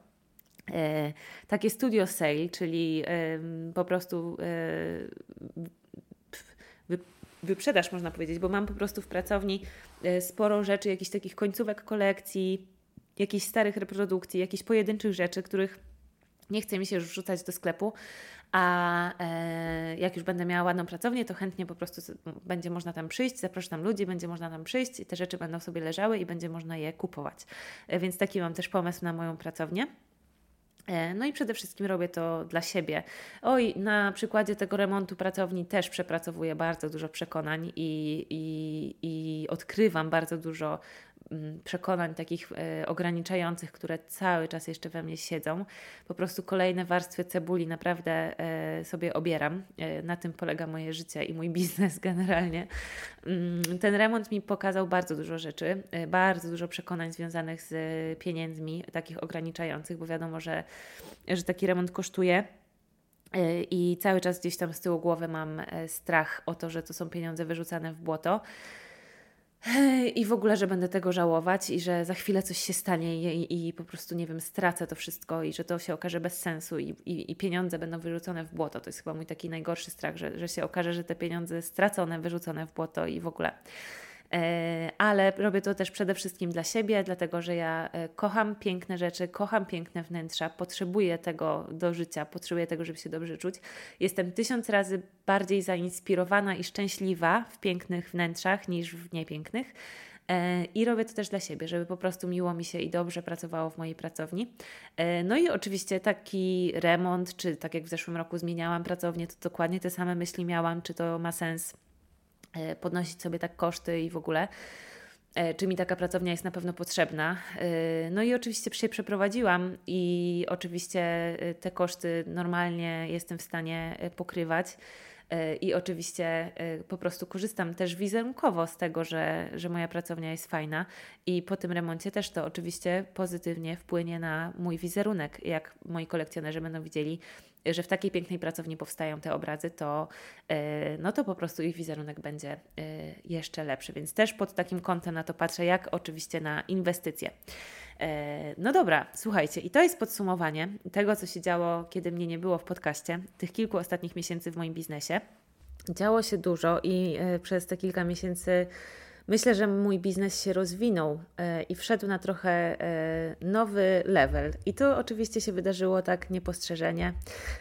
E, takie studio sale, czyli e, po prostu e, wy, wyprzedaż, można powiedzieć, bo mam po prostu w pracowni e, sporo rzeczy, jakichś takich końcówek kolekcji, jakichś starych reprodukcji, jakichś pojedynczych rzeczy, których nie chce mi się już wrzucać do sklepu, a e, jak już będę miała ładną pracownię, to chętnie po prostu będzie można tam przyjść, zapraszam ludzi, będzie można tam przyjść i te rzeczy będą sobie leżały i będzie można je kupować. E, więc taki mam też pomysł na moją pracownię. E, no i przede wszystkim robię to dla siebie. Oj, na przykładzie tego remontu pracowni też przepracowuję bardzo dużo przekonań i, i, i odkrywam bardzo dużo przekonań takich e, ograniczających, które cały czas jeszcze we mnie siedzą. Po prostu kolejne warstwy cebuli naprawdę e, sobie obieram. E, na tym polega moje życie i mój biznes generalnie. Mm, ten remont mi pokazał bardzo dużo rzeczy, bardzo dużo przekonań związanych z pieniędzmi, takich ograniczających, bo wiadomo, że, że taki remont kosztuje. I cały czas gdzieś tam z tyłu głowy mam strach o to, że to są pieniądze wyrzucane w błoto i w ogóle, że będę tego żałować i że za chwilę coś się stanie i, i po prostu, nie wiem, stracę to wszystko i że to się okaże bez sensu i, i, i, pieniądze będą wyrzucone w błoto. To jest chyba mój taki najgorszy strach, że, że się okaże, że te pieniądze stracone, wyrzucone w błoto i w ogóle. E, ale robię to też przede wszystkim dla siebie, dlatego że ja e, kocham piękne rzeczy, kocham piękne wnętrza, potrzebuję tego do życia, potrzebuję tego, żeby się dobrze czuć. Jestem tysiąc razy bardziej zainspirowana i szczęśliwa w pięknych wnętrzach niż w niepięknych. E, I robię to też dla siebie, żeby po prostu miło mi się i dobrze pracowało w mojej pracowni. No i oczywiście taki remont, czy tak jak w zeszłym roku zmieniałam pracownię, to dokładnie te same myśli miałam, czy to ma sens podnosić sobie tak koszty i w ogóle. E, czy mi taka pracownia jest na pewno potrzebna? E, no i oczywiście się przeprowadziłam i oczywiście te koszty normalnie jestem w stanie pokrywać. I oczywiście po prostu korzystam też wizerunkowo z tego, że, że moja pracownia jest fajna, i po tym remoncie też to oczywiście pozytywnie wpłynie na mój wizerunek. Jak moi kolekcjonerzy będą widzieli, że w takiej pięknej pracowni powstają te obrazy, to, e, no to po prostu ich wizerunek będzie e, jeszcze lepszy. Więc też pod takim kątem na to patrzę, jak oczywiście na inwestycje. E, no dobra, słuchajcie, i to jest podsumowanie tego, co się działo, kiedy mnie nie było w podcaście, tych kilku ostatnich miesięcy w moim biznesie. Działo się dużo i przez te kilka miesięcy myślę, że mój biznes się rozwinął e, i wszedł na trochę e, nowy level. I to oczywiście się wydarzyło tak niepostrzeżenie,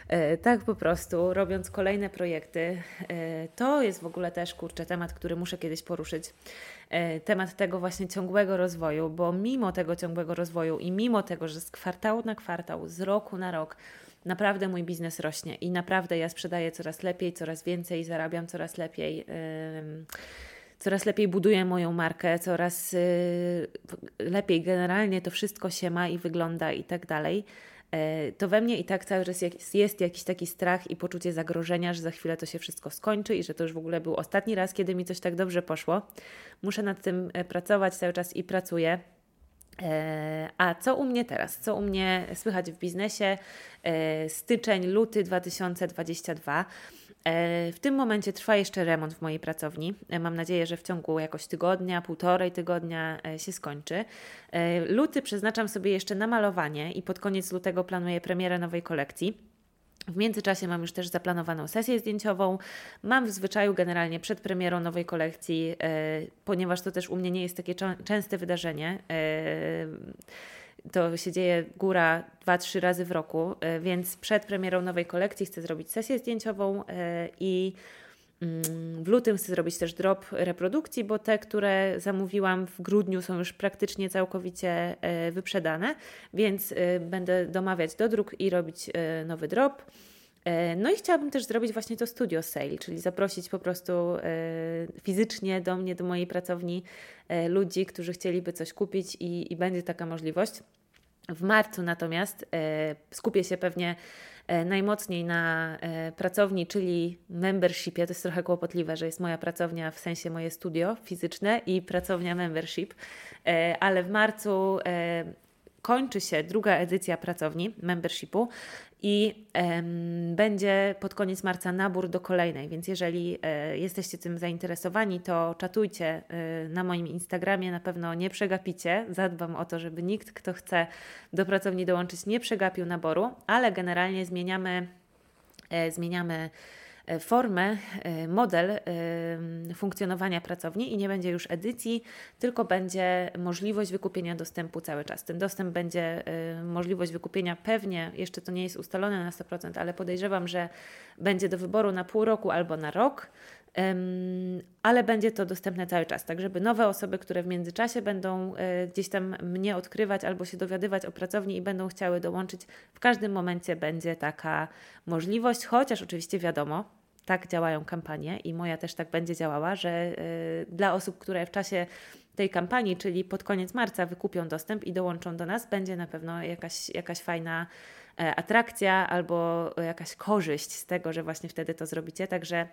e, tak po prostu, robiąc kolejne projekty. To jest w ogóle też, kurczę, temat, który muszę kiedyś poruszyć. Temat tego właśnie ciągłego rozwoju, bo mimo tego ciągłego rozwoju i mimo tego, że z kwartału na kwartał, z roku na rok, naprawdę mój biznes rośnie i naprawdę ja sprzedaję coraz lepiej, coraz więcej, zarabiam coraz lepiej. Yy, coraz lepiej buduję moją markę, coraz y, lepiej generalnie to wszystko się ma i wygląda i tak dalej, e, to we mnie i tak cały czas jest, jakiś taki strach i poczucie zagrożenia, że za chwilę to się wszystko skończy i że to już w ogóle był ostatni raz, kiedy mi coś tak dobrze poszło. Muszę nad tym e, pracować cały czas i pracuję. E, a co u mnie teraz? Co u mnie słychać w biznesie? Styczeń, luty 2022. E, w tym momencie trwa jeszcze remont w mojej pracowni. E, mam nadzieję, że w ciągu jakoś tygodnia, półtorej tygodnia e, się skończy. Luty przeznaczam sobie jeszcze na malowanie i pod koniec lutego planuję premierę nowej kolekcji. W międzyczasie mam już też zaplanowaną sesję zdjęciową. Mam w zwyczaju generalnie przed premierą nowej kolekcji, ponieważ to też u mnie nie jest takie częste wydarzenie to się dzieje góra dwa, trzy razy w roku, e, więc przed premierą nowej kolekcji chcę zrobić sesję zdjęciową e, i mm, w lutym chcę zrobić też drop reprodukcji, bo te, które zamówiłam w grudniu są już praktycznie całkowicie e, wyprzedane, więc będę domawiać do druk i robić nowy drop. No i chciałabym też zrobić właśnie to studio sale, czyli zaprosić po prostu fizycznie do mnie, do mojej pracowni ludzi, którzy chcieliby coś kupić i, i będzie taka możliwość. W marcu natomiast skupię się pewnie E, najmocniej na e, pracowni, czyli membershipie. To jest trochę kłopotliwe, że jest moja pracownia, w sensie moje studio fizyczne i pracownia membership, e, ale w marcu kończy się druga edycja pracowni membershipu i będzie pod koniec marca nabór do kolejnej, więc jeżeli e, jesteście tym zainteresowani, to czatujcie e, na moim Instagramie, na pewno nie przegapicie. Zadbam o to, żeby nikt, kto chce do pracowni dołączyć, nie przegapił naboru, ale generalnie zmieniamy, e, zmieniamy formę, e, model e, funkcjonowania pracowni i nie będzie już edycji, tylko będzie możliwość wykupienia dostępu cały czas. Ten dostęp będzie możliwość wykupienia pewnie, jeszcze to nie jest ustalone na 100%, ale podejrzewam, że będzie do wyboru na pół roku albo na rok ale będzie to dostępne cały czas, tak żeby nowe osoby, które w międzyczasie będą gdzieś tam mnie odkrywać albo się dowiadywać o pracowni i będą chciały dołączyć, w każdym momencie będzie taka możliwość, chociaż oczywiście wiadomo, tak działają kampanie i moja też tak będzie działała, że dla osób, które w czasie tej kampanii, czyli pod koniec marca wykupią dostęp i dołączą do nas, będzie na pewno jakaś, jakaś fajna e, atrakcja albo jakaś korzyść z tego, że właśnie wtedy to zrobicie. Także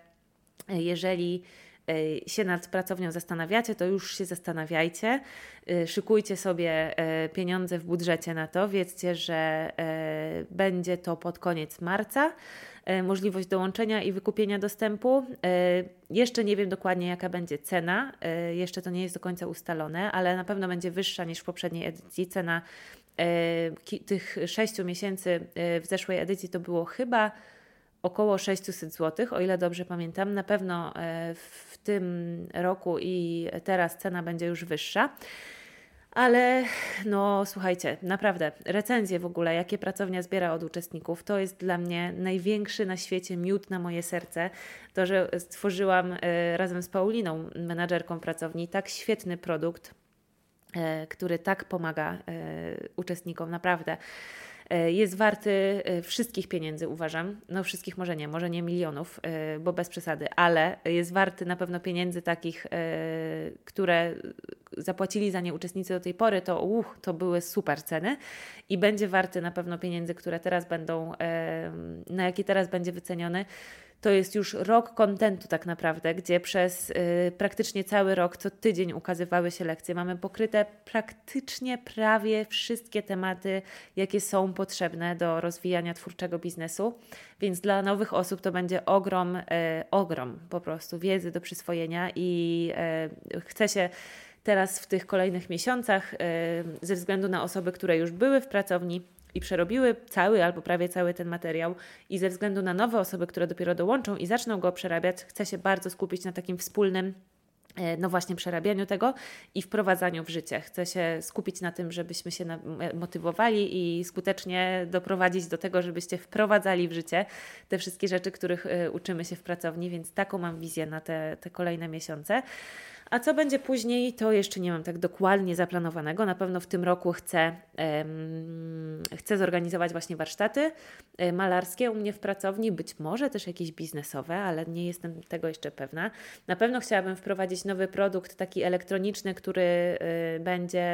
jeżeli e, się nad pracownią zastanawiacie, to już się zastanawiajcie. E, szykujcie sobie e, pieniądze w budżecie na to. Wiedzcie, że będzie to pod koniec marca. Możliwość dołączenia i wykupienia dostępu. Jeszcze nie wiem dokładnie, jaka będzie cena. Jeszcze to nie jest do końca ustalone, ale na pewno będzie wyższa niż w poprzedniej edycji. Cena tych sześciu miesięcy w zeszłej edycji to było chyba około 600 zł, o ile dobrze pamiętam. Na pewno e, w tym roku i teraz cena będzie już wyższa. Ale no słuchajcie, naprawdę, recenzje w ogóle, jakie pracownia zbiera od uczestników, to jest dla mnie największy na świecie miód na moje serce. To, że stworzyłam e, razem z Pauliną, menadżerką pracowni, tak świetny produkt, e, który tak pomaga uczestnikom, naprawdę. E, jest warty e, wszystkich pieniędzy, uważam. No wszystkich może nie, może nie milionów, e, bo bez przesady, ale jest warty na pewno pieniędzy takich, które zapłacili za nie uczestnicy do tej pory, to uch, to były super ceny i będzie warty na pewno pieniędzy, które teraz będą, na jakie teraz będzie wyceniony to jest już rok kontentu tak naprawdę, gdzie przez y, praktycznie cały rok, co tydzień ukazywały się lekcje. Mamy pokryte praktycznie prawie wszystkie tematy, jakie są potrzebne do rozwijania twórczego biznesu, więc dla nowych osób to będzie ogrom, y, ogrom po prostu wiedzy do przyswojenia i y, chcę się teraz w tych kolejnych miesiącach, y, ze względu na osoby, które już były w pracowni, i przerobiły cały albo prawie cały ten materiał i ze względu na nowe osoby, które dopiero dołączą i zaczną go przerabiać, chcę się bardzo skupić na takim wspólnym e, no właśnie przerabianiu tego i wprowadzaniu w życie. Chcę się skupić na tym, żebyśmy się motywowali i skutecznie doprowadzić do tego, żebyście wprowadzali w życie te wszystkie rzeczy, których e, uczymy się w pracowni, więc taką mam wizję na te, te kolejne miesiące. A co będzie później, to jeszcze nie mam tak dokładnie zaplanowanego. Na pewno w tym roku chcę, um, chcę zorganizować właśnie warsztaty e, malarskie u mnie w pracowni, być może też jakieś biznesowe, ale nie jestem tego jeszcze pewna. Na pewno chciałabym wprowadzić nowy produkt, taki elektroniczny, który y, będzie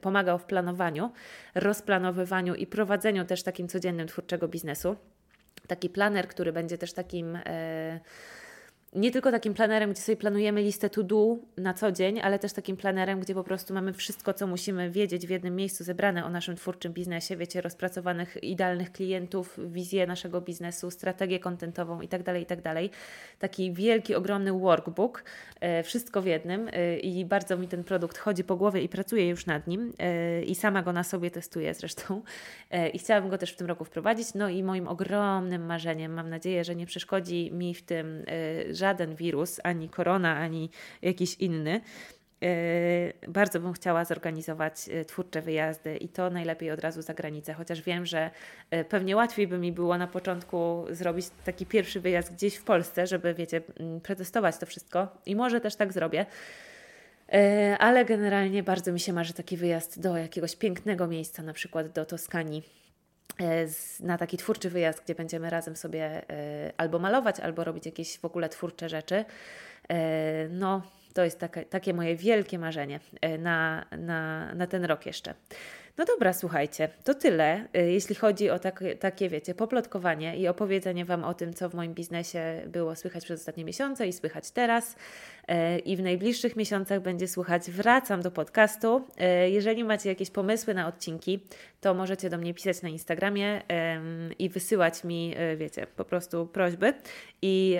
pomagał w planowaniu, rozplanowywaniu i prowadzeniu też takim codziennym twórczego biznesu. Taki planer, który będzie też takim. Y, nie tylko takim planerem, gdzie sobie planujemy listę to do na co dzień, ale też takim planerem, gdzie po prostu mamy wszystko, co musimy wiedzieć w jednym miejscu, zebrane o naszym twórczym biznesie, wiecie, rozpracowanych idealnych klientów, wizję naszego biznesu, strategię kontentową itd., tak itd. Tak Taki wielki, ogromny workbook, e, wszystko w jednym e, i bardzo mi ten produkt chodzi po głowie i pracuję już nad nim e, i sama go na sobie testuję zresztą i chciałabym go też w tym roku wprowadzić. No i moim ogromnym marzeniem, mam nadzieję, że nie przeszkodzi mi w tym żaden wirus, ani korona, ani jakiś inny. E, bardzo bym chciała zorganizować e, twórcze wyjazdy i to najlepiej od razu za granicę, chociaż wiem, że e, pewnie łatwiej by mi było na początku zrobić taki pierwszy wyjazd gdzieś w Polsce, żeby, wiecie, przetestować to wszystko i może też tak zrobię. Ale generalnie bardzo mi się marzy taki wyjazd do jakiegoś pięknego miejsca, na przykład do Toskanii na taki twórczy wyjazd, gdzie będziemy razem sobie albo malować, albo robić jakieś w ogóle twórcze rzeczy. No, to jest takie, takie moje wielkie marzenie na, na, na ten rok jeszcze. No dobra, słuchajcie, to tyle, y, jeśli chodzi o takie, takie, wiecie, poplotkowanie i opowiedzenie Wam o tym, co w moim biznesie było słychać przez ostatnie miesiące i słychać teraz. Y, I w najbliższych miesiącach będzie słuchać. Wracam do podcastu. Y, jeżeli macie jakieś pomysły na odcinki, to możecie do mnie pisać na Instagramie i wysyłać mi, wiecie, po prostu prośby i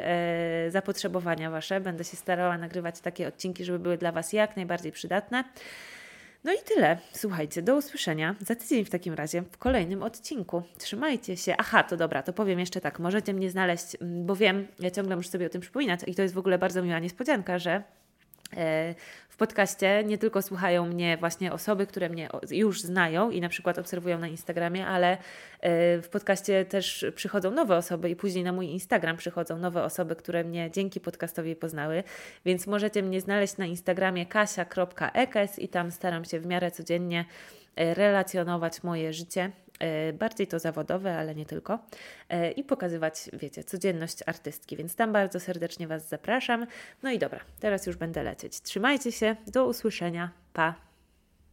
zapotrzebowania Wasze. Będę się starała nagrywać takie odcinki, żeby były dla Was jak najbardziej przydatne. No i tyle. Słuchajcie, do usłyszenia za tydzień w takim razie w kolejnym odcinku. Trzymajcie się. Aha, to dobra, to powiem jeszcze tak. Możecie mnie znaleźć, mm, bo wiem, ja ciągle muszę sobie o tym przypominać i to jest w ogóle bardzo miła niespodzianka, że E, w podcaście nie tylko słuchają mnie właśnie osoby, które mnie już znają i na przykład obserwują na Instagramie, ale e, w podcaście też przychodzą nowe osoby i później na mój Instagram przychodzą nowe osoby, które mnie dzięki podcastowi poznały. Więc możecie mnie znaleźć na Instagramie kasia.ekes i tam staram się w miarę codziennie e, relacjonować moje życie bardziej to zawodowe, ale nie tylko, e, i pokazywać, wiecie, codzienność artystki, więc tam bardzo serdecznie Was zapraszam. No i dobra, teraz już będę lecieć. Trzymajcie się, do usłyszenia, pa!